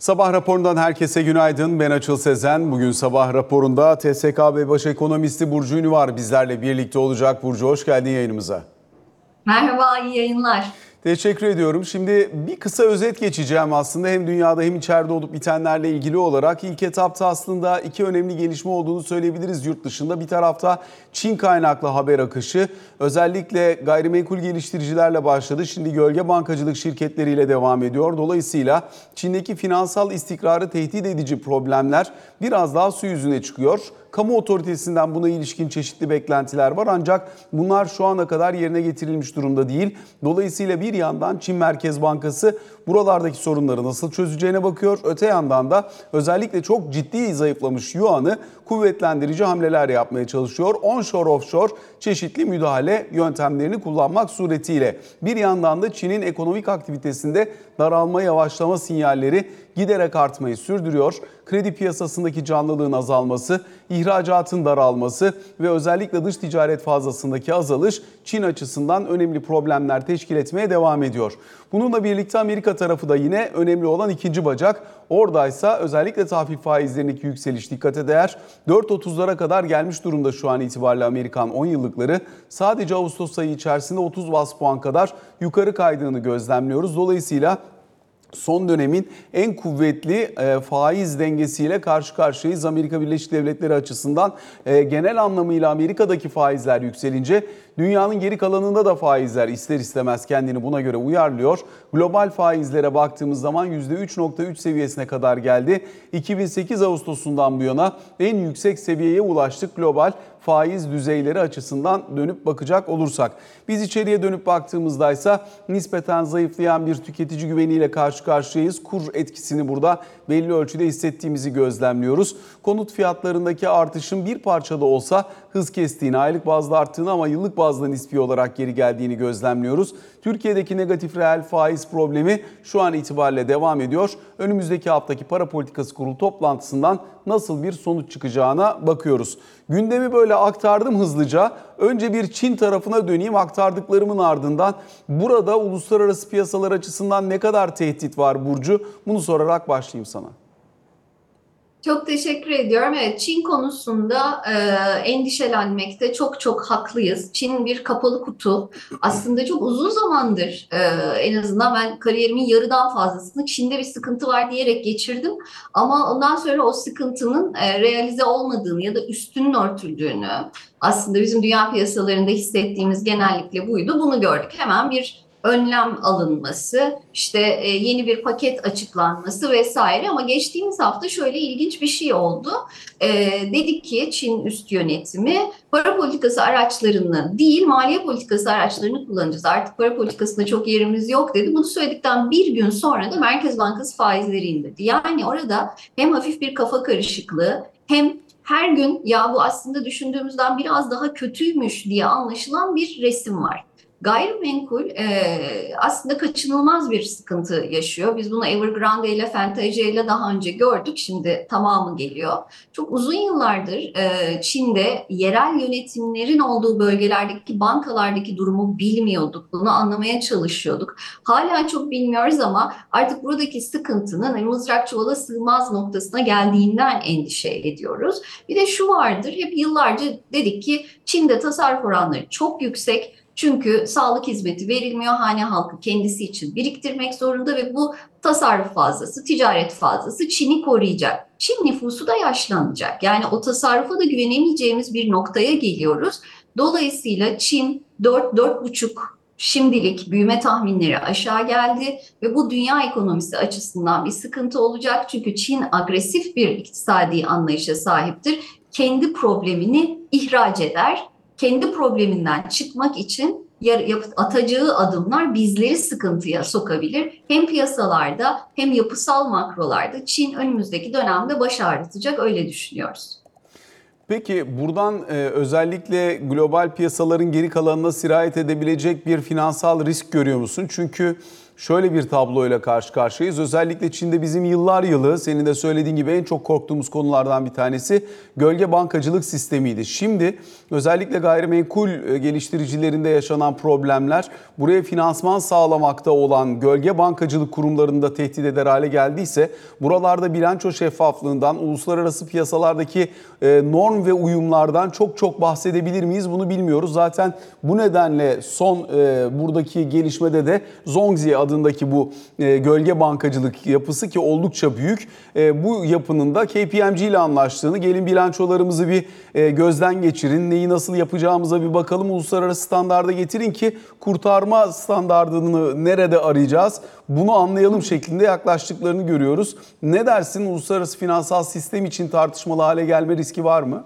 Sabah raporundan herkese günaydın. Ben Açıl Sezen. Bugün sabah raporunda TSKB Baş Ekonomisti Burcu Ünlü var. Bizlerle birlikte olacak. Burcu hoş geldin yayınımıza. Merhaba, iyi yayınlar. Teşekkür ediyorum. Şimdi bir kısa özet geçeceğim aslında hem dünyada hem içeride olup bitenlerle ilgili olarak. ilk etapta aslında iki önemli gelişme olduğunu söyleyebiliriz yurt dışında. Bir tarafta Çin kaynaklı haber akışı özellikle gayrimenkul geliştiricilerle başladı. Şimdi gölge bankacılık şirketleriyle devam ediyor. Dolayısıyla Çin'deki finansal istikrarı tehdit edici problemler biraz daha su yüzüne çıkıyor. Kamu otoritesinden buna ilişkin çeşitli beklentiler var ancak bunlar şu ana kadar yerine getirilmiş durumda değil. Dolayısıyla bir yandan Çin Merkez Bankası buralardaki sorunları nasıl çözeceğine bakıyor. Öte yandan da özellikle çok ciddi zayıflamış yuanı kuvvetlendirici hamleler yapmaya çalışıyor. Onshore offshore çeşitli müdahale yöntemlerini kullanmak suretiyle. Bir yandan da Çin'in ekonomik aktivitesinde daralma yavaşlama sinyalleri giderek artmayı sürdürüyor. Kredi piyasasındaki canlılığın azalması, ihracatın daralması ve özellikle dış ticaret fazlasındaki azalış Çin açısından önemli problemler teşkil etmeye devam ediyor. Bununla birlikte Amerika tarafı da yine önemli olan ikinci bacak. Oradaysa özellikle tahvil faizlerindeki yükseliş dikkate değer. 4.30'lara kadar gelmiş durumda şu an itibariyle Amerikan 10 yıllıkları. Sadece Ağustos ayı içerisinde 30 bas puan kadar yukarı kaydığını gözlemliyoruz. Dolayısıyla son dönemin en kuvvetli e, faiz dengesiyle karşı karşıyayız. Amerika Birleşik Devletleri açısından e, genel anlamıyla Amerika'daki faizler yükselince dünyanın geri kalanında da faizler ister istemez kendini buna göre uyarlıyor. Global faizlere baktığımız zaman %3.3 seviyesine kadar geldi. 2008 Ağustos'undan bu yana en yüksek seviyeye ulaştık global faiz düzeyleri açısından dönüp bakacak olursak. Biz içeriye dönüp baktığımızda ise nispeten zayıflayan bir tüketici güveniyle karşı karşıyayız. Kur etkisini burada belli ölçüde hissettiğimizi gözlemliyoruz. Konut fiyatlarındaki artışın bir parça da olsa hız kestiğini, aylık bazda arttığını ama yıllık bazda nispi olarak geri geldiğini gözlemliyoruz. Türkiye'deki negatif reel faiz problemi şu an itibariyle devam ediyor. Önümüzdeki haftaki para politikası kurulu toplantısından nasıl bir sonuç çıkacağına bakıyoruz. Gündemi böyle aktardım hızlıca. Önce bir Çin tarafına döneyim aktardıklarımın ardından. Burada uluslararası piyasalar açısından ne kadar tehdit var Burcu? Bunu sorarak başlayayım sana. Çok teşekkür ediyorum. Evet, Çin konusunda e, endişelenmekte çok çok haklıyız. Çin bir kapalı kutu. Aslında çok uzun zamandır e, en azından ben kariyerimin yarıdan fazlasını Çin'de bir sıkıntı var diyerek geçirdim. Ama ondan sonra o sıkıntının e, realize olmadığını ya da üstünün örtüldüğünü aslında bizim dünya piyasalarında hissettiğimiz genellikle buydu. Bunu gördük. Hemen bir önlem alınması, işte e, yeni bir paket açıklanması vesaire ama geçtiğimiz hafta şöyle ilginç bir şey oldu. E, dedik ki Çin üst yönetimi para politikası araçlarını değil maliye politikası araçlarını kullanacağız. Artık para politikasında çok yerimiz yok dedi. Bunu söyledikten bir gün sonra da Merkez Bankası faizleri indirdi. Yani orada hem hafif bir kafa karışıklığı hem her gün ya bu aslında düşündüğümüzden biraz daha kötüymüş diye anlaşılan bir resim var. Gayrimenkul e, aslında kaçınılmaz bir sıkıntı yaşıyor. Biz bunu Evergrande ile Fantasia ile daha önce gördük. Şimdi tamamı geliyor. Çok uzun yıllardır e, Çin'de yerel yönetimlerin olduğu bölgelerdeki bankalardaki durumu bilmiyorduk. Bunu anlamaya çalışıyorduk. Hala çok bilmiyoruz ama artık buradaki sıkıntının hani, mızrak çuvala sığmaz noktasına geldiğinden endişe ediyoruz. Bir de şu vardır. Hep yıllarca dedik ki Çin'de tasarruf oranları çok yüksek çünkü sağlık hizmeti verilmiyor. Hane halkı kendisi için biriktirmek zorunda ve bu tasarruf fazlası, ticaret fazlası Çin'i koruyacak. Çin nüfusu da yaşlanacak. Yani o tasarrufa da güvenemeyeceğimiz bir noktaya geliyoruz. Dolayısıyla Çin 4-4,5 şimdilik büyüme tahminleri aşağı geldi ve bu dünya ekonomisi açısından bir sıkıntı olacak. Çünkü Çin agresif bir iktisadi anlayışa sahiptir. Kendi problemini ihraç eder kendi probleminden çıkmak için atacağı adımlar bizleri sıkıntıya sokabilir. Hem piyasalarda hem yapısal makrolarda Çin önümüzdeki dönemde baş ağrıtacak öyle düşünüyoruz. Peki buradan e, özellikle global piyasaların geri kalanına sirayet edebilecek bir finansal risk görüyor musun? Çünkü şöyle bir tabloyla karşı karşıyayız. Özellikle Çin'de bizim yıllar yılı senin de söylediğin gibi en çok korktuğumuz konulardan bir tanesi gölge bankacılık sistemiydi. Şimdi özellikle gayrimenkul e, geliştiricilerinde yaşanan problemler buraya finansman sağlamakta olan gölge bankacılık kurumlarında tehdit eder hale geldiyse buralarda bilanço şeffaflığından, uluslararası piyasalardaki e, norm ve uyumlardan çok çok bahsedebilir miyiz bunu bilmiyoruz. Zaten bu nedenle son e, buradaki gelişmede de Zongzi adındaki bu e, gölge bankacılık yapısı ki oldukça büyük e, bu yapının da KPMG ile anlaştığını gelin bilançolarımızı bir e, gözden geçirin. Neyi nasıl yapacağımıza bir bakalım. Uluslararası standarda getirin ki kurtarma standardını nerede arayacağız? Bunu anlayalım şeklinde yaklaştıklarını görüyoruz. Ne dersin uluslararası finansal sistem için tartışmalı hale gelme riski var mı?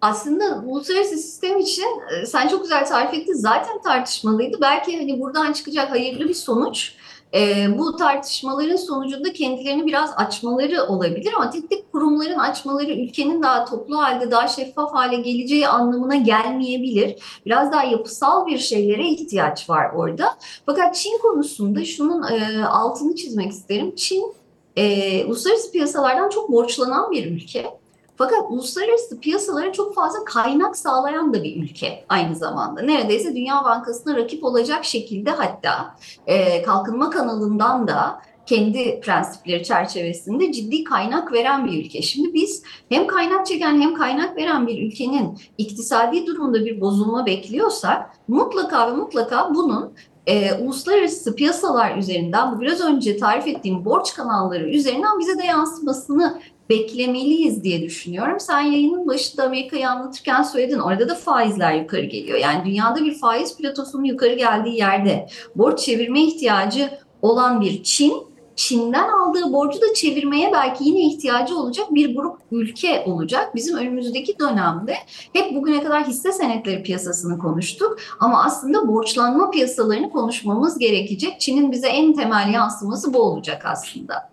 Aslında uluslararası sistem için e, sen çok güzel tarif ettin. Zaten tartışmalıydı. Belki hani buradan çıkacak hayırlı bir sonuç e, bu tartışmaların sonucunda kendilerini biraz açmaları olabilir ama tek tek kurumların açmaları ülkenin daha toplu halde daha şeffaf hale geleceği anlamına gelmeyebilir. Biraz daha yapısal bir şeylere ihtiyaç var orada. Fakat Çin konusunda şunun e, altını çizmek isterim. Çin e, uluslararası piyasalardan çok borçlanan bir ülke. Fakat uluslararası piyasalara çok fazla kaynak sağlayan da bir ülke aynı zamanda. Neredeyse Dünya Bankası'na rakip olacak şekilde hatta e, kalkınma kanalından da kendi prensipleri çerçevesinde ciddi kaynak veren bir ülke. Şimdi biz hem kaynak çeken hem kaynak veren bir ülkenin iktisadi durumunda bir bozulma bekliyorsak mutlaka ve mutlaka bunun e, uluslararası piyasalar üzerinden bu biraz önce tarif ettiğim borç kanalları üzerinden bize de yansımasını beklemeliyiz diye düşünüyorum. Sen yayının başında Amerika'yı anlatırken söyledin. Orada da faizler yukarı geliyor. Yani dünyada bir faiz platosunun yukarı geldiği yerde borç çevirme ihtiyacı olan bir Çin, Çin'den aldığı borcu da çevirmeye belki yine ihtiyacı olacak bir grup ülke olacak. Bizim önümüzdeki dönemde hep bugüne kadar hisse senetleri piyasasını konuştuk ama aslında borçlanma piyasalarını konuşmamız gerekecek. Çin'in bize en temel yansıması bu olacak aslında.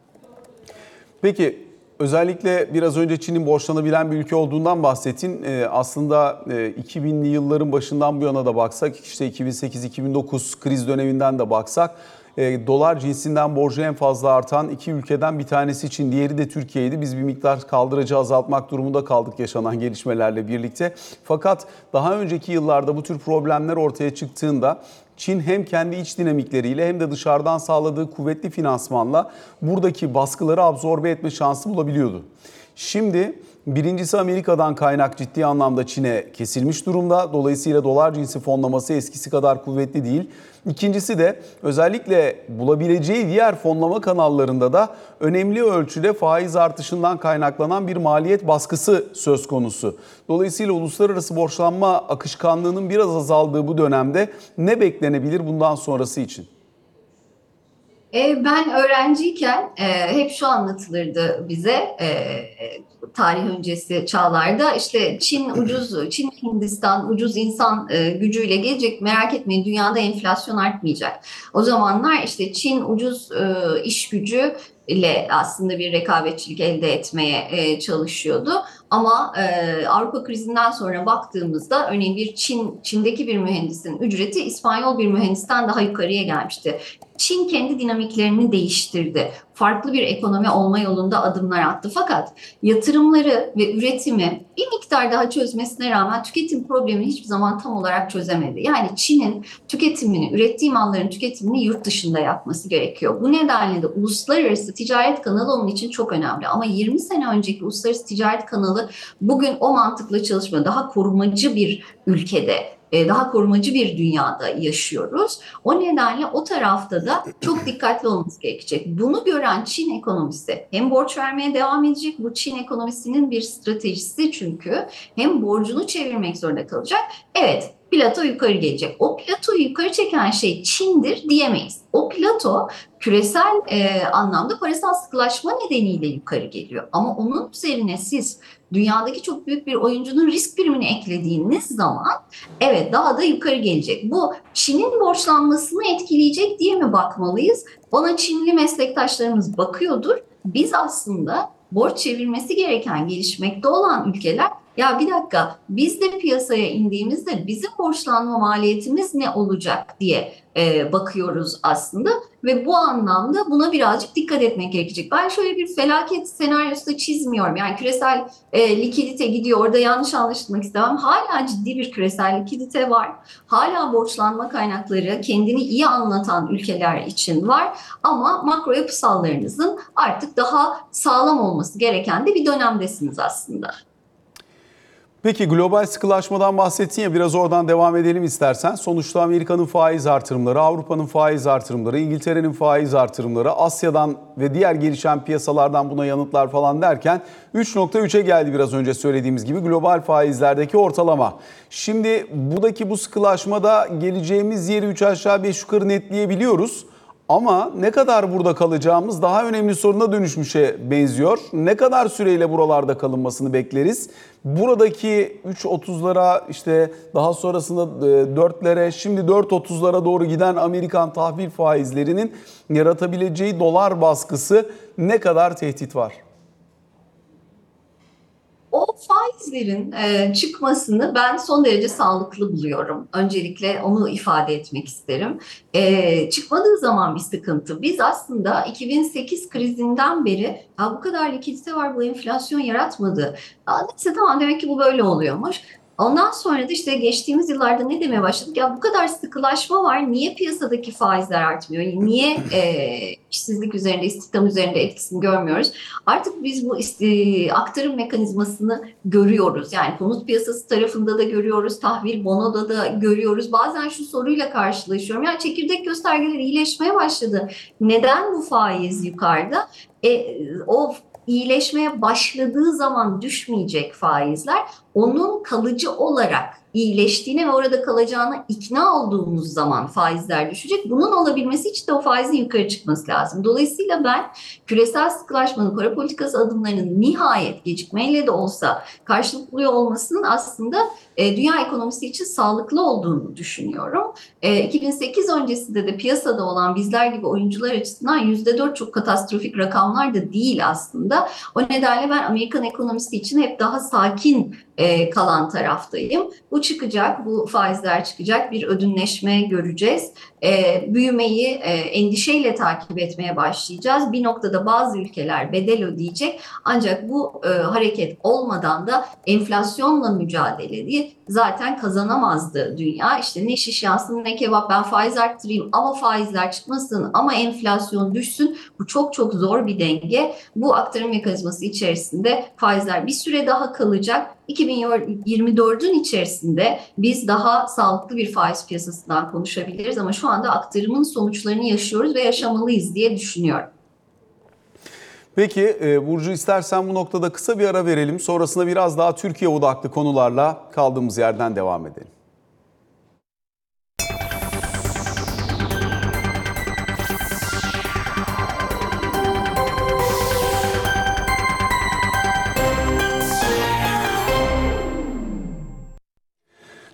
Peki Özellikle biraz önce Çin'in borçlanabilen bir ülke olduğundan bahsettin. Ee, aslında e, 2000'li yılların başından bu yana da baksak, işte 2008-2009 kriz döneminden de baksak, e, dolar cinsinden borcu en fazla artan iki ülkeden bir tanesi için, diğeri de Türkiye'ydi. Biz bir miktar kaldırıcı azaltmak durumunda kaldık yaşanan gelişmelerle birlikte. Fakat daha önceki yıllarda bu tür problemler ortaya çıktığında Çin hem kendi iç dinamikleriyle hem de dışarıdan sağladığı kuvvetli finansmanla buradaki baskıları absorbe etme şansı bulabiliyordu. Şimdi birincisi Amerika'dan kaynak ciddi anlamda Çin'e kesilmiş durumda. Dolayısıyla dolar cinsi fonlaması eskisi kadar kuvvetli değil. İkincisi de özellikle bulabileceği diğer fonlama kanallarında da önemli ölçüde faiz artışından kaynaklanan bir maliyet baskısı söz konusu. Dolayısıyla uluslararası borçlanma akışkanlığının biraz azaldığı bu dönemde ne beklenebilir bundan sonrası için? E, ben öğrenciyken e, hep şu anlatılırdı bize e, tarih öncesi çağlarda işte Çin ucuz, Çin Hindistan ucuz insan e, gücüyle gelecek merak etmeyin dünyada enflasyon artmayacak. O zamanlar işte Çin ucuz e, iş gücü ile aslında bir rekabetçilik elde etmeye e, çalışıyordu. Ama e, Avrupa krizinden sonra baktığımızda örneğin bir Çin Çin'deki bir mühendisin ücreti İspanyol bir mühendisten daha yukarıya gelmişti. Çin kendi dinamiklerini değiştirdi. Farklı bir ekonomi olma yolunda adımlar attı. Fakat yatırımları ve üretimi bir miktar daha çözmesine rağmen tüketim problemini hiçbir zaman tam olarak çözemedi. Yani Çin'in tüketimini, ürettiği malların tüketimini yurt dışında yapması gerekiyor. Bu nedenle de uluslararası ticaret kanalı onun için çok önemli. Ama 20 sene önceki uluslararası ticaret kanalı bugün o mantıkla çalışmıyor. Daha korumacı bir ülkede daha korumacı bir dünyada yaşıyoruz. O nedenle o tarafta da çok dikkatli olması gerekecek. Bunu gören Çin ekonomisi hem borç vermeye devam edecek. Bu Çin ekonomisinin bir stratejisi çünkü hem borcunu çevirmek zorunda kalacak. Evet plato yukarı gelecek. O platoyu yukarı çeken şey Çin'dir diyemeyiz. O plato küresel e, anlamda parasal sıkılaşma nedeniyle yukarı geliyor. Ama onun üzerine siz dünyadaki çok büyük bir oyuncunun risk primini eklediğiniz zaman evet daha da yukarı gelecek. Bu Çin'in borçlanmasını etkileyecek diye mi bakmalıyız? Ona Çinli meslektaşlarımız bakıyordur. Biz aslında borç çevirmesi gereken gelişmekte olan ülkeler ya bir dakika biz de piyasaya indiğimizde bizim borçlanma maliyetimiz ne olacak diye e, bakıyoruz aslında ve bu anlamda buna birazcık dikkat etmek gerekecek. Ben şöyle bir felaket senaryosu da çizmiyorum. Yani küresel e, likidite gidiyor. Orada yanlış anlaşılmak istemem. Hala ciddi bir küresel likidite var. Hala borçlanma kaynakları kendini iyi anlatan ülkeler için var. Ama makro yapısallarınızın artık daha sağlam olması gereken de bir dönemdesiniz aslında. Peki global sıkılaşmadan bahsettin ya biraz oradan devam edelim istersen. Sonuçta Amerika'nın faiz artırımları, Avrupa'nın faiz artırımları, İngiltere'nin faiz artırımları, Asya'dan ve diğer gelişen piyasalardan buna yanıtlar falan derken 3.3'e geldi biraz önce söylediğimiz gibi global faizlerdeki ortalama. Şimdi buradaki bu sıkılaşmada geleceğimiz yeri 3 aşağı 5 yukarı netleyebiliyoruz. Ama ne kadar burada kalacağımız daha önemli soruna dönüşmüşe benziyor. Ne kadar süreyle buralarda kalınmasını bekleriz? Buradaki 3.30'lara işte daha sonrasında 4'lere şimdi 4.30'lara doğru giden Amerikan tahvil faizlerinin yaratabileceği dolar baskısı ne kadar tehdit var? O faizlerin e, çıkmasını ben son derece sağlıklı buluyorum. Öncelikle onu ifade etmek isterim. E, çıkmadığı zaman bir sıkıntı. Biz aslında 2008 krizinden beri bu kadar likidite var, bu enflasyon yaratmadı. Ya neyse tamam demek ki bu böyle oluyormuş. Ondan sonra da işte geçtiğimiz yıllarda ne demeye başladık? Ya bu kadar sıkılaşma var. Niye piyasadaki faizler artmıyor? Niye e, işsizlik üzerinde, istihdam üzerinde etkisini görmüyoruz? Artık biz bu e, aktarım mekanizmasını görüyoruz. Yani konut piyasası tarafında da görüyoruz, tahvil bonoda da görüyoruz. Bazen şu soruyla karşılaşıyorum. Yani çekirdek göstergeleri iyileşmeye başladı. Neden bu faiz yukarıda? E, o iyileşmeye başladığı zaman düşmeyecek faizler onun kalıcı olarak iyileştiğine ve orada kalacağına ikna olduğumuz zaman faizler düşecek. Bunun olabilmesi için de o faizin yukarı çıkması lazım. Dolayısıyla ben küresel sıkılaşmanın para politikası adımlarının nihayet gecikmeyle de olsa karşılık buluyor olmasının aslında e, dünya ekonomisi için sağlıklı olduğunu düşünüyorum. E, 2008 öncesinde de piyasada olan bizler gibi oyuncular açısından %4 çok katastrofik rakamlar da değil aslında. O nedenle ben Amerikan ekonomisi için hep daha sakin e, kalan taraftayım. Bu çıkacak, bu faizler çıkacak, bir ödünleşme göreceğiz. E, büyümeyi e, endişeyle takip etmeye başlayacağız. Bir noktada bazı ülkeler bedel ödeyecek ancak bu e, hareket olmadan da enflasyonla mücadele diye zaten kazanamazdı dünya. İşte ne şiş yansın ne kebap ben faiz arttırayım ama faizler çıkmasın ama enflasyon düşsün. Bu çok çok zor bir denge. Bu aktarım mekanizması içerisinde faizler bir süre daha kalacak. 2024'ün içerisinde biz daha sağlıklı bir faiz piyasasından konuşabiliriz ama şu anda aktarımın sonuçlarını yaşıyoruz ve yaşamalıyız diye düşünüyorum. Peki e, Burcu istersen bu noktada kısa bir ara verelim. Sonrasında biraz daha Türkiye odaklı konularla kaldığımız yerden devam edelim.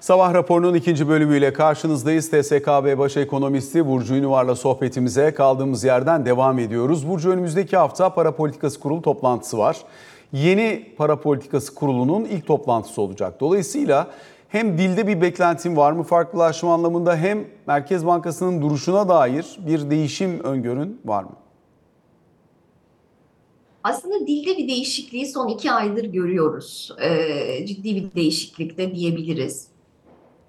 Sabah raporunun ikinci bölümüyle karşınızdayız. TSKB Baş Ekonomisti Burcu Ünüvar'la sohbetimize kaldığımız yerden devam ediyoruz. Burcu önümüzdeki hafta Para Politikası Kurulu toplantısı var. Yeni Para Politikası Kurulu'nun ilk toplantısı olacak. Dolayısıyla hem dilde bir beklentim var mı farklılaşma anlamında hem Merkez Bankası'nın duruşuna dair bir değişim öngörün var mı? Aslında dilde bir değişikliği son iki aydır görüyoruz. Ee, ciddi bir değişiklik de diyebiliriz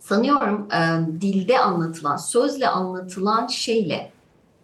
sanıyorum e, dilde anlatılan, sözle anlatılan şeyle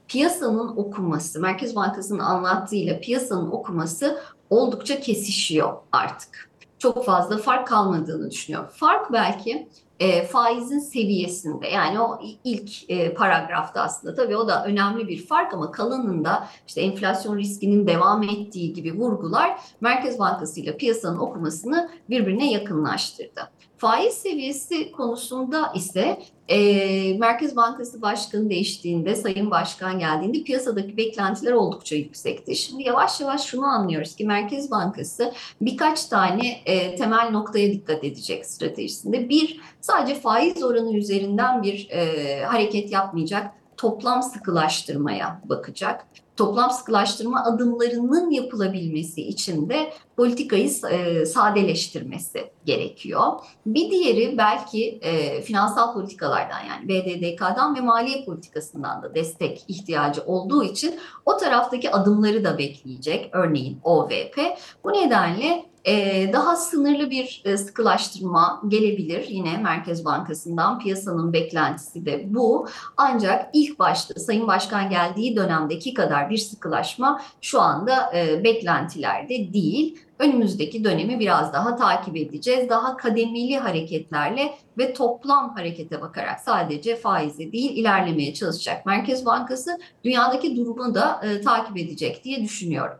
piyasanın okuması, Merkez Bankası'nın anlattığıyla piyasanın okuması oldukça kesişiyor artık. Çok fazla fark kalmadığını düşünüyorum. Fark belki e, faizin seviyesinde yani o ilk e, paragrafta aslında tabii o da önemli bir fark ama kalanında işte enflasyon riskinin devam ettiği gibi vurgular Merkez Bankası ile piyasanın okumasını birbirine yakınlaştırdı. Faiz seviyesi konusunda ise e, Merkez Bankası Başkanı değiştiğinde, Sayın Başkan geldiğinde piyasadaki beklentiler oldukça yüksekti. Şimdi yavaş yavaş şunu anlıyoruz ki Merkez Bankası birkaç tane e, temel noktaya dikkat edecek stratejisinde. Bir, sadece faiz oranı üzerinden bir e, hareket yapmayacak, toplam sıkılaştırmaya bakacak toplam sıkılaştırma adımlarının yapılabilmesi için de politikayı e, sadeleştirmesi gerekiyor. Bir diğeri belki e, finansal politikalardan yani BDDK'dan ve maliye politikasından da destek ihtiyacı olduğu için o taraftaki adımları da bekleyecek. Örneğin OVP. Bu nedenle ee, daha sınırlı bir e, sıkılaştırma gelebilir yine Merkez Bankası'ndan piyasanın beklentisi de bu. Ancak ilk başta Sayın Başkan geldiği dönemdeki kadar bir sıkılaşma şu anda e, beklentilerde değil. Önümüzdeki dönemi biraz daha takip edeceğiz. Daha kademeli hareketlerle ve toplam harekete bakarak sadece faize değil ilerlemeye çalışacak. Merkez Bankası dünyadaki durumu da e, takip edecek diye düşünüyorum.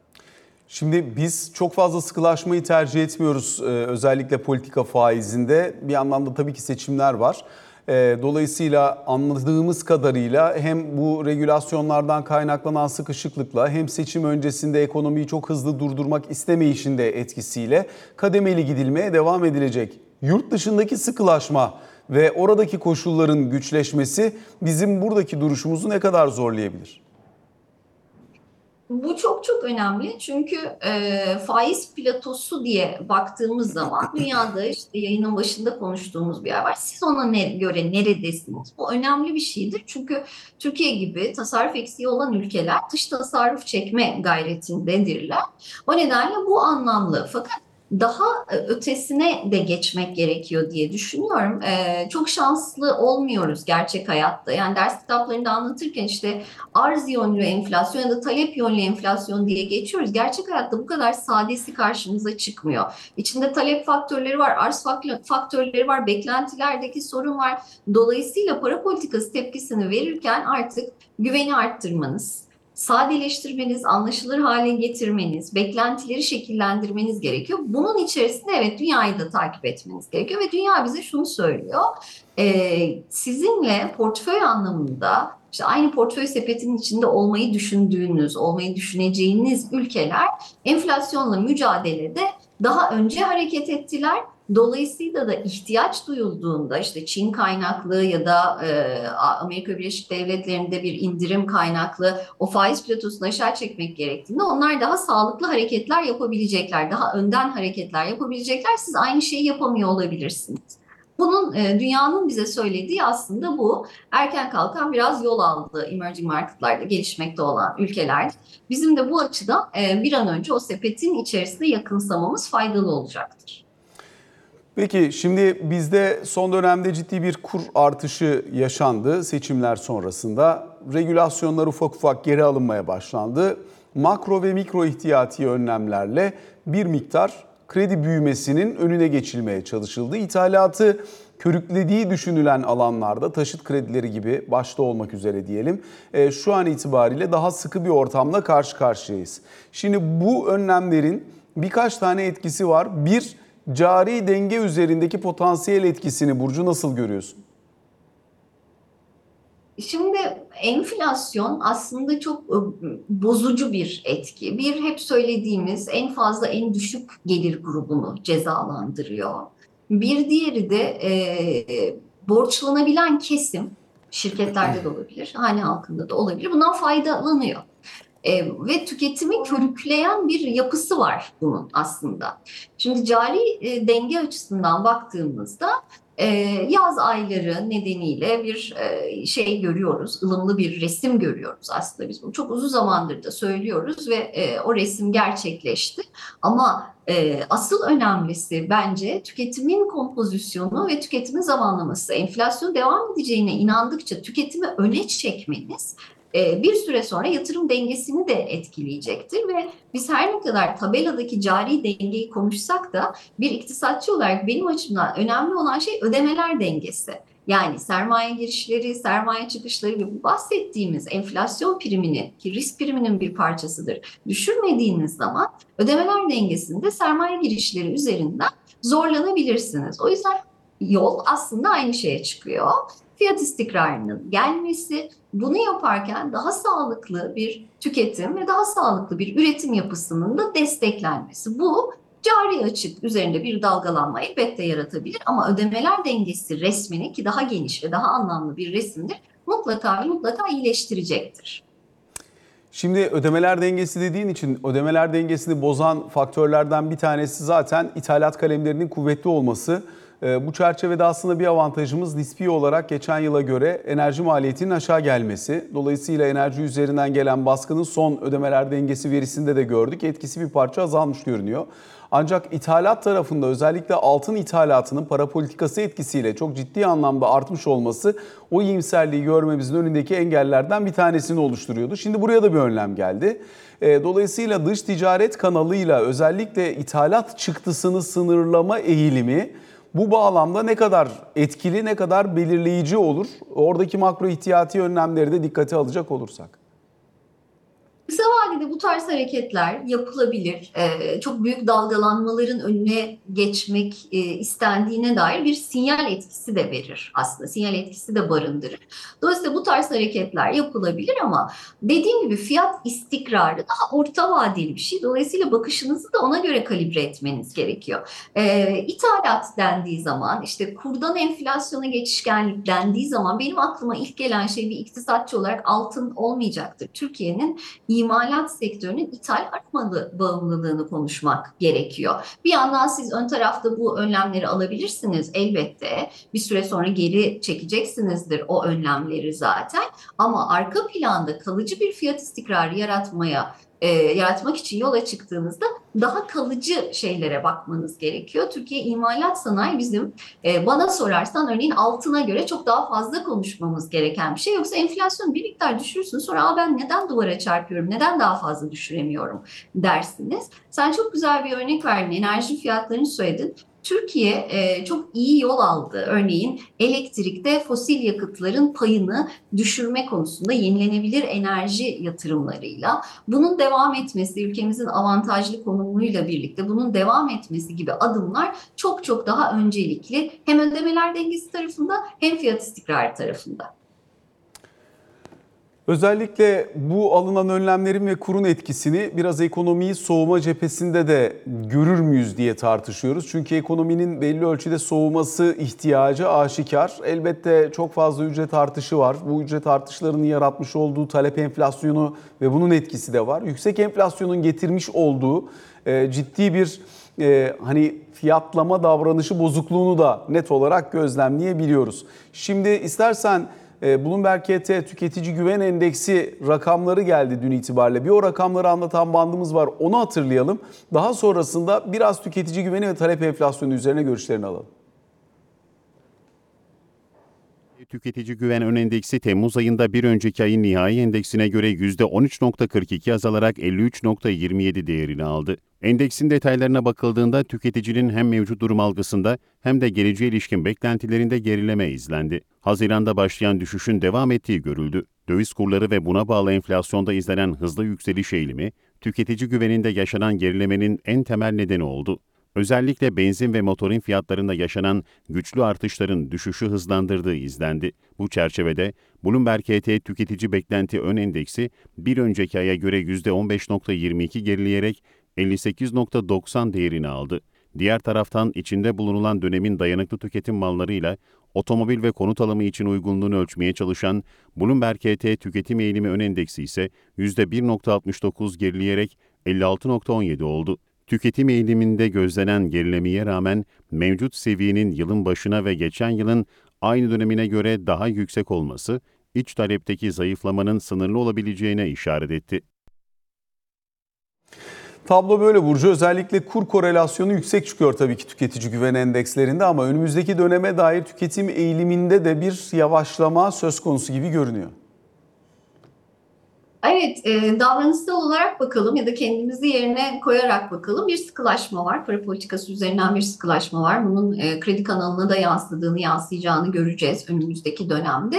Şimdi biz çok fazla sıkılaşmayı tercih etmiyoruz e, özellikle politika faizinde. Bir yandan da tabii ki seçimler var. E, dolayısıyla anladığımız kadarıyla hem bu regülasyonlardan kaynaklanan sıkışıklıkla hem seçim öncesinde ekonomiyi çok hızlı durdurmak istemeyişin de etkisiyle kademeli gidilmeye devam edilecek. Yurt dışındaki sıkılaşma ve oradaki koşulların güçleşmesi bizim buradaki duruşumuzu ne kadar zorlayabilir? Bu çok çok önemli çünkü e, faiz platosu diye baktığımız zaman dünyada işte yayının başında konuştuğumuz bir yer var. Siz ona ne, göre neredesiniz? Bu önemli bir şeydir çünkü Türkiye gibi tasarruf eksiği olan ülkeler dış tasarruf çekme gayretindedirler. O nedenle bu anlamlı fakat daha e, ötesine de geçmek gerekiyor diye düşünüyorum. Ee, çok şanslı olmuyoruz gerçek hayatta. Yani ders kitaplarında anlatırken işte arz yönlü enflasyon ya da talep yönlü enflasyon diye geçiyoruz. Gerçek hayatta bu kadar sadesi karşımıza çıkmıyor. İçinde talep faktörleri var, arz faktörleri var, beklentilerdeki sorun var. Dolayısıyla para politikası tepkisini verirken artık güveni arttırmanız, sadeleştirmeniz, anlaşılır hale getirmeniz, beklentileri şekillendirmeniz gerekiyor. Bunun içerisinde evet dünyayı da takip etmeniz gerekiyor ve dünya bize şunu söylüyor. Ee, sizinle portföy anlamında işte aynı portföy sepetinin içinde olmayı düşündüğünüz, olmayı düşüneceğiniz ülkeler enflasyonla mücadelede daha önce hareket ettiler Dolayısıyla da ihtiyaç duyulduğunda işte Çin kaynaklı ya da e, Amerika Birleşik Devletleri'nde bir indirim kaynaklı o faiz platosunu aşağı çekmek gerektiğinde onlar daha sağlıklı hareketler yapabilecekler, daha önden hareketler yapabilecekler. Siz aynı şeyi yapamıyor olabilirsiniz. Bunun e, dünyanın bize söylediği aslında bu. Erken kalkan biraz yol aldı emerging marketlarda gelişmekte olan ülkeler. Bizim de bu açıdan e, bir an önce o sepetin içerisinde yakınsamamız faydalı olacaktır. Peki şimdi bizde son dönemde ciddi bir kur artışı yaşandı seçimler sonrasında. Regülasyonlar ufak ufak geri alınmaya başlandı. Makro ve mikro ihtiyati önlemlerle bir miktar kredi büyümesinin önüne geçilmeye çalışıldı. İthalatı körüklediği düşünülen alanlarda taşıt kredileri gibi başta olmak üzere diyelim e, şu an itibariyle daha sıkı bir ortamla karşı karşıyayız. Şimdi bu önlemlerin birkaç tane etkisi var. Bir, cari denge üzerindeki potansiyel etkisini Burcu nasıl görüyorsun? Şimdi enflasyon aslında çok e, bozucu bir etki. Bir hep söylediğimiz en fazla en düşük gelir grubunu cezalandırıyor. Bir diğeri de e, borçlanabilen kesim şirketlerde de olabilir, hane halkında da olabilir. Bundan faydalanıyor. E, ve tüketimi körükleyen bir yapısı var bunun aslında. Şimdi cari e, denge açısından baktığımızda e, yaz ayları nedeniyle bir e, şey görüyoruz, ılımlı bir resim görüyoruz aslında biz bunu çok uzun zamandır da söylüyoruz ve e, o resim gerçekleşti. Ama e, asıl önemlisi bence tüketimin kompozisyonu ve tüketimin zamanlaması. Enflasyon devam edeceğine inandıkça tüketimi öne çekmeniz bir süre sonra yatırım dengesini de etkileyecektir ve biz her ne kadar tabeladaki cari dengeyi konuşsak da bir iktisatçı olarak benim açımdan önemli olan şey ödemeler dengesi. Yani sermaye girişleri, sermaye çıkışları ve bahsettiğimiz enflasyon primini ki risk priminin bir parçasıdır düşürmediğiniz zaman ödemeler dengesinde sermaye girişleri üzerinden zorlanabilirsiniz. O yüzden yol aslında aynı şeye çıkıyor fiyat istikrarının gelmesi, bunu yaparken daha sağlıklı bir tüketim ve daha sağlıklı bir üretim yapısının da desteklenmesi. Bu cari açık üzerinde bir dalgalanma elbette yaratabilir ama ödemeler dengesi resmini ki daha geniş ve daha anlamlı bir resimdir mutlaka mutlaka iyileştirecektir. Şimdi ödemeler dengesi dediğin için ödemeler dengesini bozan faktörlerden bir tanesi zaten ithalat kalemlerinin kuvvetli olması. Ee, Bu çerçevede aslında bir avantajımız nispi olarak geçen yıla göre enerji maliyetinin aşağı gelmesi. Dolayısıyla enerji üzerinden gelen baskının son ödemeler dengesi verisinde de gördük. Etkisi bir parça azalmış görünüyor. Ancak ithalat tarafında özellikle altın ithalatının para politikası etkisiyle çok ciddi anlamda artmış olması o iyimserliği görmemizin önündeki engellerden bir tanesini oluşturuyordu. Şimdi buraya da bir önlem geldi. E, Dolayısıyla dış ticaret kanalıyla özellikle ithalat çıktısını sınırlama eğilimi bu bağlamda ne kadar etkili, ne kadar belirleyici olur? Oradaki makro ihtiyati önlemleri de dikkate alacak olursak. Kısa vadede bu tarz hareketler yapılabilir. Ee, çok büyük dalgalanmaların önüne geçmek e, istendiğine dair bir sinyal etkisi de verir aslında. Sinyal etkisi de barındırır. Dolayısıyla bu tarz hareketler yapılabilir ama dediğim gibi fiyat istikrarı daha orta vadeli bir şey. Dolayısıyla bakışınızı da ona göre kalibre etmeniz gerekiyor. Ee, ithalat dendiği zaman işte kurdan enflasyona geçişkenlik dendiği zaman benim aklıma ilk gelen şey bir iktisatçı olarak altın olmayacaktır. Türkiye'nin imalat sektörünün ithal artmalı bağımlılığını konuşmak gerekiyor. Bir yandan siz ön tarafta bu önlemleri alabilirsiniz elbette. Bir süre sonra geri çekeceksinizdir o önlemleri zaten. Ama arka planda kalıcı bir fiyat istikrarı yaratmaya e, yaratmak için yola çıktığınızda daha kalıcı şeylere bakmanız gerekiyor. Türkiye imalat sanayi bizim e, bana sorarsan örneğin altına göre çok daha fazla konuşmamız gereken bir şey. Yoksa enflasyon bir miktar düşürürsün sonra Aa, ben neden duvara çarpıyorum, neden daha fazla düşüremiyorum dersiniz. Sen çok güzel bir örnek verdin, enerji fiyatlarını söyledin. Türkiye e, çok iyi yol aldı. Örneğin elektrikte fosil yakıtların payını düşürme konusunda yenilenebilir enerji yatırımlarıyla bunun devam etmesi, ülkemizin avantajlı konumuyla birlikte bunun devam etmesi gibi adımlar çok çok daha öncelikli hem ödemeler dengesi tarafında hem fiyat istikrarı tarafında. Özellikle bu alınan önlemlerin ve kurun etkisini biraz ekonomiyi soğuma cephesinde de görür müyüz diye tartışıyoruz. Çünkü ekonominin belli ölçüde soğuması ihtiyacı aşikar. Elbette çok fazla ücret artışı var. Bu ücret artışlarının yaratmış olduğu talep enflasyonu ve bunun etkisi de var. Yüksek enflasyonun getirmiş olduğu e, ciddi bir e, hani fiyatlama davranışı bozukluğunu da net olarak gözlemleyebiliyoruz. Şimdi istersen Bloomberg KT Tüketici Güven Endeksi rakamları geldi dün itibariyle. Bir o rakamları anlatan bandımız var onu hatırlayalım. Daha sonrasında biraz tüketici güveni ve talep enflasyonu üzerine görüşlerini alalım. Tüketici Güven Ön Endeksi Temmuz ayında bir önceki ayın nihai endeksine göre %13.42 azalarak 53.27 değerini aldı. Endeksin detaylarına bakıldığında tüketicinin hem mevcut durum algısında hem de geleceğe ilişkin beklentilerinde gerileme izlendi. Haziranda başlayan düşüşün devam ettiği görüldü. Döviz kurları ve buna bağlı enflasyonda izlenen hızlı yükseliş eğilimi, tüketici güveninde yaşanan gerilemenin en temel nedeni oldu. Özellikle benzin ve motorin fiyatlarında yaşanan güçlü artışların düşüşü hızlandırdığı izlendi. Bu çerçevede Bloomberg KT Tüketici Beklenti Ön Endeksi bir önceki aya göre %15.22 gerileyerek 58.90 değerini aldı. Diğer taraftan içinde bulunulan dönemin dayanıklı tüketim mallarıyla otomobil ve konut alımı için uygunluğunu ölçmeye çalışan Bloomberg KT Tüketim Eğilimi Ön Endeksi ise %1.69 gerileyerek 56.17 oldu. Tüketim eğiliminde gözlenen gerilemeye rağmen mevcut seviyenin yılın başına ve geçen yılın aynı dönemine göre daha yüksek olması, iç talepteki zayıflamanın sınırlı olabileceğine işaret etti. Tablo böyle Burcu. Özellikle kur korelasyonu yüksek çıkıyor tabii ki tüketici güven endekslerinde ama önümüzdeki döneme dair tüketim eğiliminde de bir yavaşlama söz konusu gibi görünüyor. Evet, e, davranışsal olarak bakalım ya da kendimizi yerine koyarak bakalım. Bir sıkılaşma var. Para politikası üzerinden bir sıkılaşma var. Bunun e, kredi kanalına da yansıdığını, yansıyacağını göreceğiz önümüzdeki dönemde.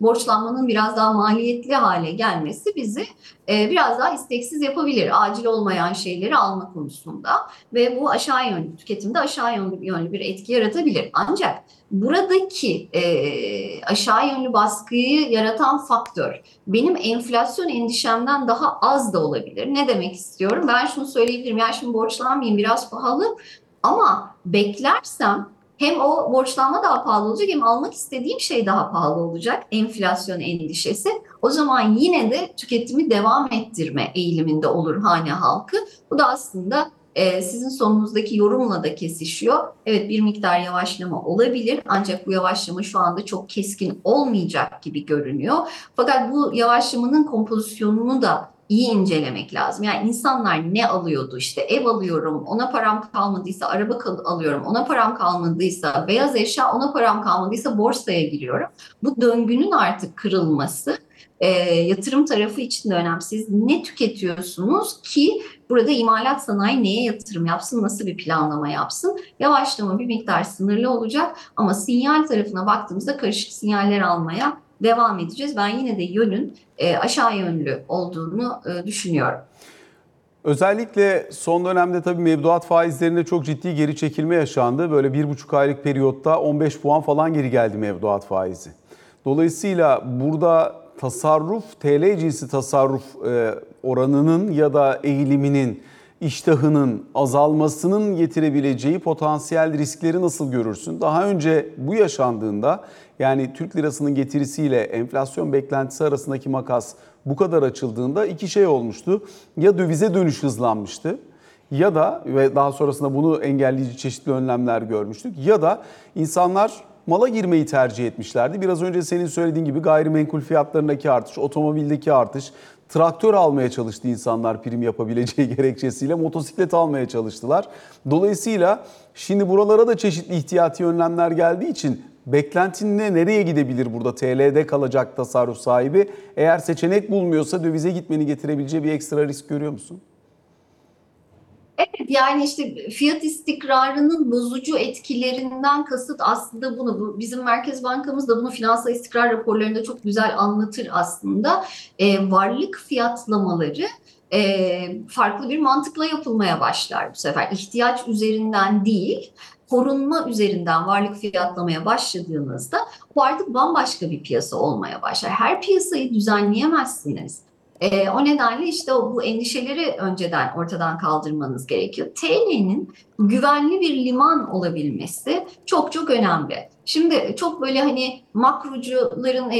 Borçlanmanın biraz daha maliyetli hale gelmesi bizi e, biraz daha isteksiz yapabilir. Acil olmayan şeyleri alma konusunda ve bu aşağı yönlü tüketimde aşağı yönlü, yönlü bir etki yaratabilir. Ancak buradaki e, aşağı yönlü baskıyı yaratan faktör benim enflasyon endişemden daha az da olabilir. Ne demek istiyorum? Ben şunu söyleyebilirim. Ya şimdi borçlanmayayım biraz pahalı ama beklersem hem o borçlanma daha pahalı olacak hem almak istediğim şey daha pahalı olacak. Enflasyon endişesi. O zaman yine de tüketimi devam ettirme eğiliminde olur hane halkı. Bu da aslında e, sizin sonunuzdaki yorumla da kesişiyor. Evet bir miktar yavaşlama olabilir ancak bu yavaşlama şu anda çok keskin olmayacak gibi görünüyor. Fakat bu yavaşlamanın kompozisyonunu da iyi incelemek lazım. Yani insanlar ne alıyordu işte ev alıyorum ona param kalmadıysa araba alıyorum ona param kalmadıysa beyaz eşya ona param kalmadıysa borsaya giriyorum. Bu döngünün artık kırılması e, yatırım tarafı için de önemli. Ne tüketiyorsunuz ki burada imalat sanayi neye yatırım yapsın, nasıl bir planlama yapsın? Yavaşlama bir miktar sınırlı olacak ama sinyal tarafına baktığımızda karışık sinyaller almaya devam edeceğiz. Ben yine de yönün e, aşağı yönlü olduğunu e, düşünüyorum. Özellikle son dönemde tabii mevduat faizlerinde çok ciddi geri çekilme yaşandı. Böyle bir buçuk aylık periyotta 15 puan falan geri geldi mevduat faizi. Dolayısıyla burada tasarruf, TL cinsi tasarruf e, oranının ya da eğiliminin, iştahının azalmasının getirebileceği potansiyel riskleri nasıl görürsün? Daha önce bu yaşandığında yani Türk lirasının getirisiyle enflasyon beklentisi arasındaki makas bu kadar açıldığında iki şey olmuştu. Ya dövize dönüş hızlanmıştı ya da ve daha sonrasında bunu engelleyici çeşitli önlemler görmüştük ya da insanlar mala girmeyi tercih etmişlerdi. Biraz önce senin söylediğin gibi gayrimenkul fiyatlarındaki artış, otomobildeki artış, traktör almaya çalıştı insanlar prim yapabileceği gerekçesiyle motosiklet almaya çalıştılar. Dolayısıyla şimdi buralara da çeşitli ihtiyati önlemler geldiği için beklentin ne, nereye gidebilir burada TL'de kalacak tasarruf sahibi? Eğer seçenek bulmuyorsa dövize gitmeni getirebileceği bir ekstra risk görüyor musun? Evet yani işte fiyat istikrarının bozucu etkilerinden kasıt aslında bunu. Bu, bizim Merkez Bankamız da bunu finansal istikrar raporlarında çok güzel anlatır aslında. E, varlık fiyatlamaları e, farklı bir mantıkla yapılmaya başlar bu sefer. İhtiyaç üzerinden değil, korunma üzerinden varlık fiyatlamaya başladığınızda bu artık bambaşka bir piyasa olmaya başlar. Her piyasayı düzenleyemezsiniz. E, o nedenle işte o, bu endişeleri önceden ortadan kaldırmanız gerekiyor. TL'nin güvenli bir liman olabilmesi çok çok önemli. Şimdi çok böyle hani makrocuların,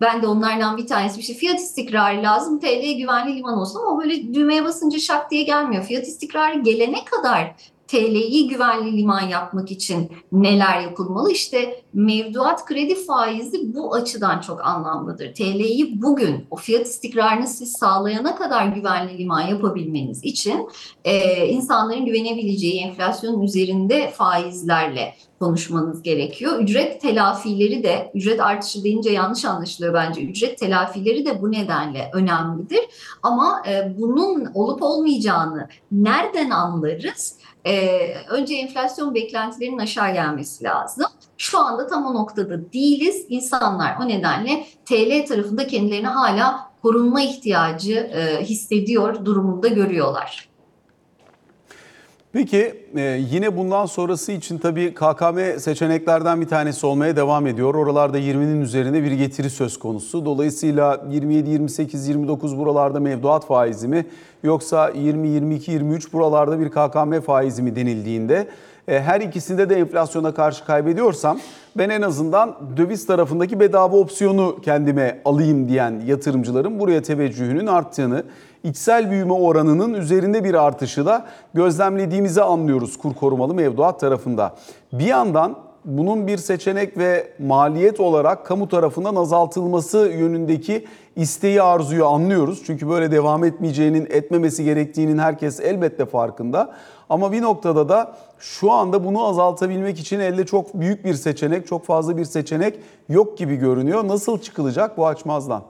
ben de onlardan bir tanesi bir şey fiyat istikrarı lazım, TL güvenli liman olsun ama böyle düğmeye basınca şak diye gelmiyor. Fiyat istikrarı gelene kadar TL'yi güvenli liman yapmak için neler yapılmalı? İşte mevduat kredi faizi bu açıdan çok anlamlıdır. TL'yi bugün o fiyat istikrarını siz sağlayana kadar güvenli liman yapabilmeniz için e, insanların güvenebileceği enflasyonun üzerinde faizlerle konuşmanız gerekiyor. Ücret telafileri de, ücret artışı deyince yanlış anlaşılıyor bence. Ücret telafileri de bu nedenle önemlidir. Ama e, bunun olup olmayacağını nereden anlarız? Ee, önce enflasyon beklentilerinin aşağı gelmesi lazım. Şu anda tam o noktada değiliz. İnsanlar o nedenle TL tarafında kendilerini hala korunma ihtiyacı e, hissediyor durumunda görüyorlar. Peki e, yine bundan sonrası için tabii KKM seçeneklerden bir tanesi olmaya devam ediyor. Oralarda 20'nin üzerinde bir getiri söz konusu. Dolayısıyla 27, 28, 29 buralarda mevduat faizi mi yoksa 20, 22, 23 buralarda bir KKM faizi mi denildiğinde e, her ikisinde de enflasyona karşı kaybediyorsam ben en azından döviz tarafındaki bedava opsiyonu kendime alayım diyen yatırımcıların buraya teveccühünün arttığını, içsel büyüme oranının üzerinde bir artışı da gözlemlediğimizi anlıyoruz kur korumalı mevduat tarafında. Bir yandan bunun bir seçenek ve maliyet olarak kamu tarafından azaltılması yönündeki isteği arzuyu anlıyoruz. Çünkü böyle devam etmeyeceğinin, etmemesi gerektiğinin herkes elbette farkında. Ama bir noktada da şu anda bunu azaltabilmek için elde çok büyük bir seçenek, çok fazla bir seçenek yok gibi görünüyor. Nasıl çıkılacak bu açmazdan?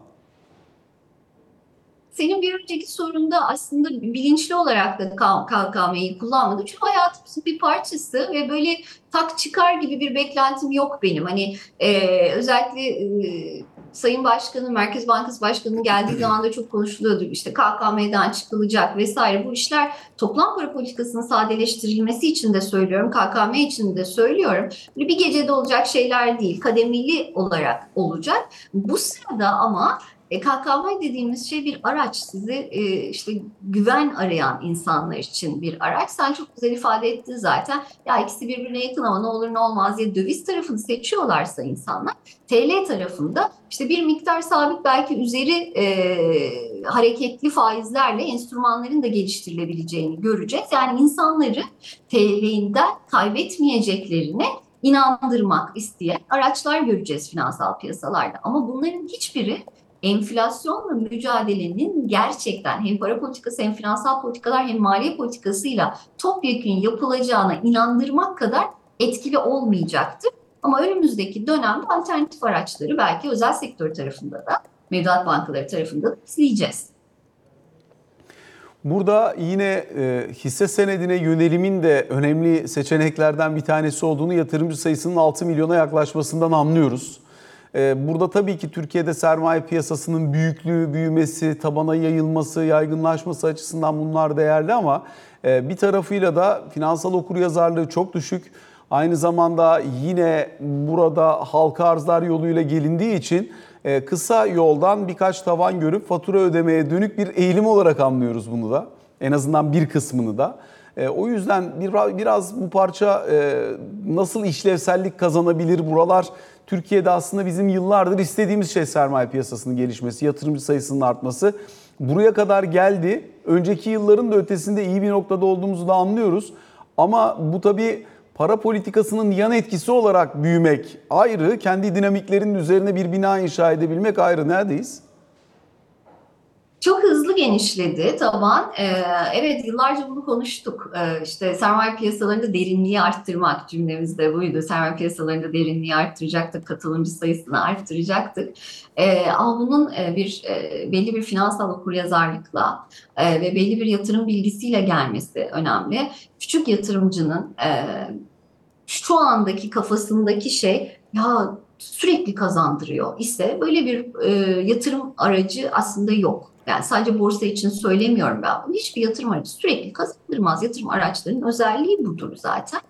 Senin bir önceki sorunda aslında bilinçli olarak da KKM'yi kullanmadım. Çünkü hayatımızın bir parçası ve böyle tak çıkar gibi bir beklentim yok benim. Hani e, özellikle e, Sayın Başkanı, Merkez Bankası Başkanı'nın geldiği zaman da çok konuşuluyordu. İşte KKM'den çıkılacak vesaire. Bu işler toplam para politikasının sadeleştirilmesi için de söylüyorum. KKM için de söylüyorum. Bir gecede olacak şeyler değil. Kademeli olarak olacak. Bu sırada ama e, KKM dediğimiz şey bir araç. Sizi e, işte güven arayan insanlar için bir araç. Sen çok güzel ifade ettin zaten. Ya ikisi birbirine yakın ama ne olur ne olmaz diye döviz tarafını seçiyorlarsa insanlar TL tarafında işte bir miktar sabit belki üzeri e, hareketli faizlerle enstrümanların da geliştirilebileceğini göreceğiz. Yani insanları TL'den kaybetmeyeceklerine inandırmak isteyen araçlar göreceğiz finansal piyasalarda. Ama bunların hiçbiri enflasyonla mücadelenin gerçekten hem para politikası hem finansal politikalar hem maliye politikasıyla topyekun yapılacağına inandırmak kadar etkili olmayacaktır. Ama önümüzdeki dönemde alternatif araçları belki özel sektör tarafında da mevduat bankaları tarafında da izleyeceğiz. Burada yine e, hisse senedine yönelimin de önemli seçeneklerden bir tanesi olduğunu yatırımcı sayısının 6 milyona yaklaşmasından anlıyoruz. E, burada tabii ki Türkiye'de sermaye piyasasının büyüklüğü, büyümesi, tabana yayılması, yaygınlaşması açısından bunlar değerli ama e, bir tarafıyla da finansal okuryazarlığı çok düşük. Aynı zamanda yine burada halka arzlar yoluyla gelindiği için e, kısa yoldan birkaç tavan görüp fatura ödemeye dönük bir eğilim olarak anlıyoruz bunu da. En azından bir kısmını da. E, o yüzden bir, biraz bu parça e, nasıl işlevsellik kazanabilir buralar Türkiye'de aslında bizim yıllardır istediğimiz şey sermaye piyasasının gelişmesi, yatırımcı sayısının artması. Buraya kadar geldi. Önceki yılların da ötesinde iyi bir noktada olduğumuzu da anlıyoruz. Ama bu tabii para politikasının yan etkisi olarak büyümek ayrı, kendi dinamiklerinin üzerine bir bina inşa edebilmek ayrı. Neredeyiz? Çok hızlı genişledi taban. Ee, evet yıllarca bunu konuştuk. Ee, işte sermaye piyasalarında derinliği arttırmak cümlemiz de buydu. Sermaye piyasalarında derinliği arttıracaktık, katılımcı sayısını arttıracaktık. Ee, ama bunun e, bir e, belli bir finansal okuryazarlıkla e, ve belli bir yatırım bilgisiyle gelmesi önemli. Küçük yatırımcının e, şu andaki kafasındaki şey ya sürekli kazandırıyor ise böyle bir e, yatırım aracı aslında yok. Yani sadece borsa için söylemiyorum ben bunu. Hiçbir yatırım aracı sürekli kazandırmaz. Yatırım araçlarının özelliği budur zaten.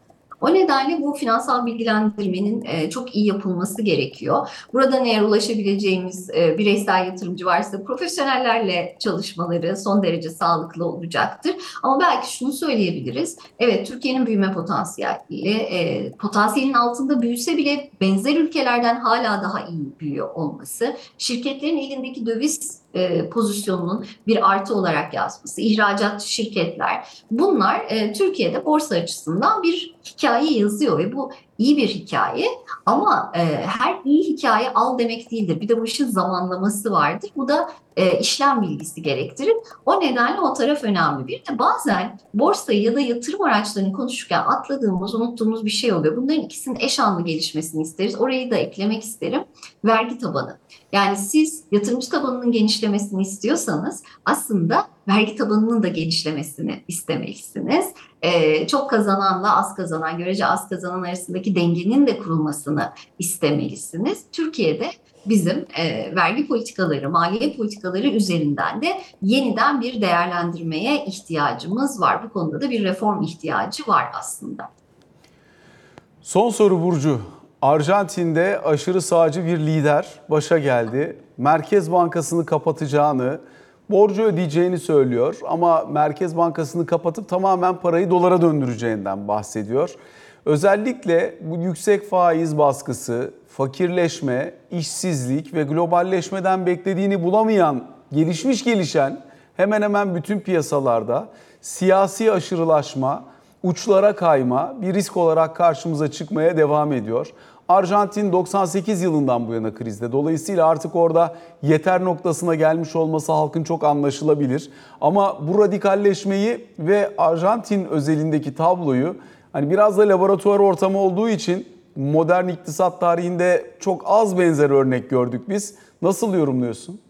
O nedenle bu finansal bilgilendirmenin e, çok iyi yapılması gerekiyor. Buradan eğer ulaşabileceğimiz e, bireysel yatırımcı varsa profesyonellerle çalışmaları son derece sağlıklı olacaktır. Ama belki şunu söyleyebiliriz. Evet Türkiye'nin büyüme potansiyeli e, potansiyelin altında büyüse bile benzer ülkelerden hala daha iyi büyüyor olması, şirketlerin elindeki döviz e, pozisyonunun bir artı olarak yazması, ihracat şirketler bunlar e, Türkiye'de borsa açısından bir hikaye yazıyor ve bu iyi bir hikaye ama e, her iyi hikaye al demek değildir. Bir de bu işin zamanlaması vardır. Bu da e, işlem bilgisi gerektirir. O nedenle o taraf önemli. Bir de bazen borsayı ya da yatırım araçlarını konuşurken atladığımız, unuttuğumuz bir şey oluyor. Bunların ikisinin eş anlı gelişmesini isteriz. Orayı da eklemek isterim. Vergi tabanı. Yani siz yatırımcı tabanının genişlemesini istiyorsanız aslında vergi tabanının da genişlemesini istemelisiniz. Ee, çok kazananla az kazanan, görece az kazanan arasındaki dengenin de kurulmasını istemelisiniz. Türkiye'de bizim e, vergi politikaları, maliye politikaları üzerinden de yeniden bir değerlendirmeye ihtiyacımız var. Bu konuda da bir reform ihtiyacı var aslında. Son soru Burcu. Arjantin'de aşırı sağcı bir lider başa geldi. Merkez Bankası'nı kapatacağını, borcu ödeyeceğini söylüyor ama Merkez Bankası'nı kapatıp tamamen parayı dolara döndüreceğinden bahsediyor. Özellikle bu yüksek faiz baskısı, fakirleşme, işsizlik ve globalleşmeden beklediğini bulamayan, gelişmiş gelişen hemen hemen bütün piyasalarda siyasi aşırılaşma, uçlara kayma bir risk olarak karşımıza çıkmaya devam ediyor. Arjantin 98 yılından bu yana krizde. Dolayısıyla artık orada yeter noktasına gelmiş olması halkın çok anlaşılabilir. Ama bu radikalleşmeyi ve Arjantin özelindeki tabloyu hani biraz da laboratuvar ortamı olduğu için modern iktisat tarihinde çok az benzer örnek gördük biz. Nasıl yorumluyorsun?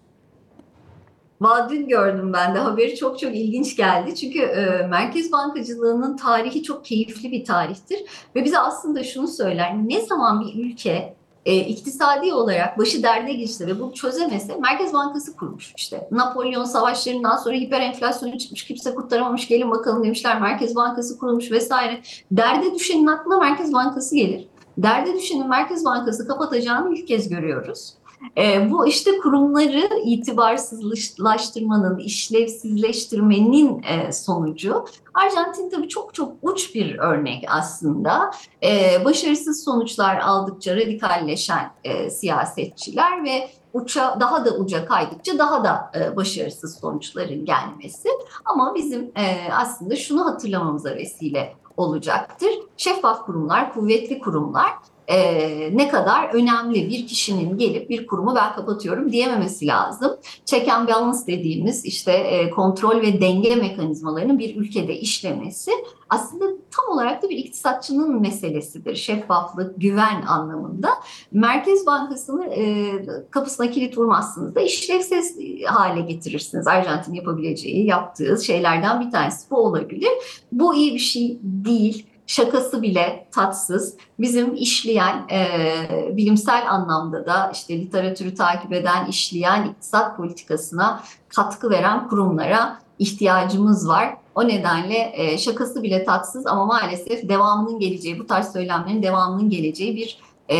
Valla dün gördüm ben de haberi çok çok ilginç geldi. Çünkü e, merkez bankacılığının tarihi çok keyifli bir tarihtir. Ve bize aslında şunu söyler. Ne zaman bir ülke e, iktisadi olarak başı derde girse ve bunu çözemese Merkez Bankası kurmuş işte. Napolyon savaşlarından sonra hiper enflasyonu çıkmış kimse kurtaramamış gelin bakalım demişler Merkez Bankası kurulmuş vesaire. Derde düşenin aklına Merkez Bankası gelir. Derde düşenin Merkez Bankası kapatacağını ilk kez görüyoruz. E, bu işte kurumları itibarsızlaştırmanın, işlevsizleştirmenin e, sonucu. Arjantin tabii çok çok uç bir örnek aslında. E, başarısız sonuçlar aldıkça radikalleşen e, siyasetçiler ve uça daha da uca kaydıkça daha da e, başarısız sonuçların gelmesi. Ama bizim e, aslında şunu hatırlamamıza vesile olacaktır. Şeffaf kurumlar, kuvvetli kurumlar e, ne kadar önemli bir kişinin gelip bir kurumu ben kapatıyorum diyememesi lazım. Check and balance dediğimiz işte e, kontrol ve denge mekanizmalarının bir ülkede işlemesi aslında tam olarak da bir iktisatçının meselesidir. Şeffaflık, güven anlamında. Merkez Bankası'nı e, kapısına kilit vurmazsınız da işlevsiz hale getirirsiniz. Arjantin yapabileceği, yaptığı şeylerden bir tanesi bu olabilir. Bu iyi bir şey değil şakası bile tatsız. Bizim işleyen e, bilimsel anlamda da işte literatürü takip eden, işleyen iktisat politikasına katkı veren kurumlara ihtiyacımız var. O nedenle e, şakası bile tatsız ama maalesef devamının geleceği, bu tarz söylemlerin devamının geleceği bir e,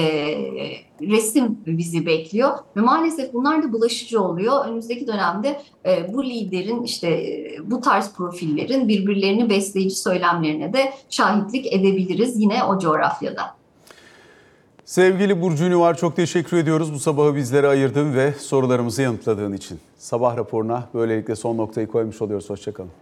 resim bizi bekliyor ve maalesef bunlar da bulaşıcı oluyor. Önümüzdeki dönemde e, bu liderin işte e, bu tarz profillerin birbirlerini besleyici söylemlerine de şahitlik edebiliriz yine o coğrafyada. Sevgili Burcu Ünüvar çok teşekkür ediyoruz bu sabahı bizlere ayırdığın ve sorularımızı yanıtladığın için. Sabah raporuna böylelikle son noktayı koymuş oluyoruz. Hoşçakalın.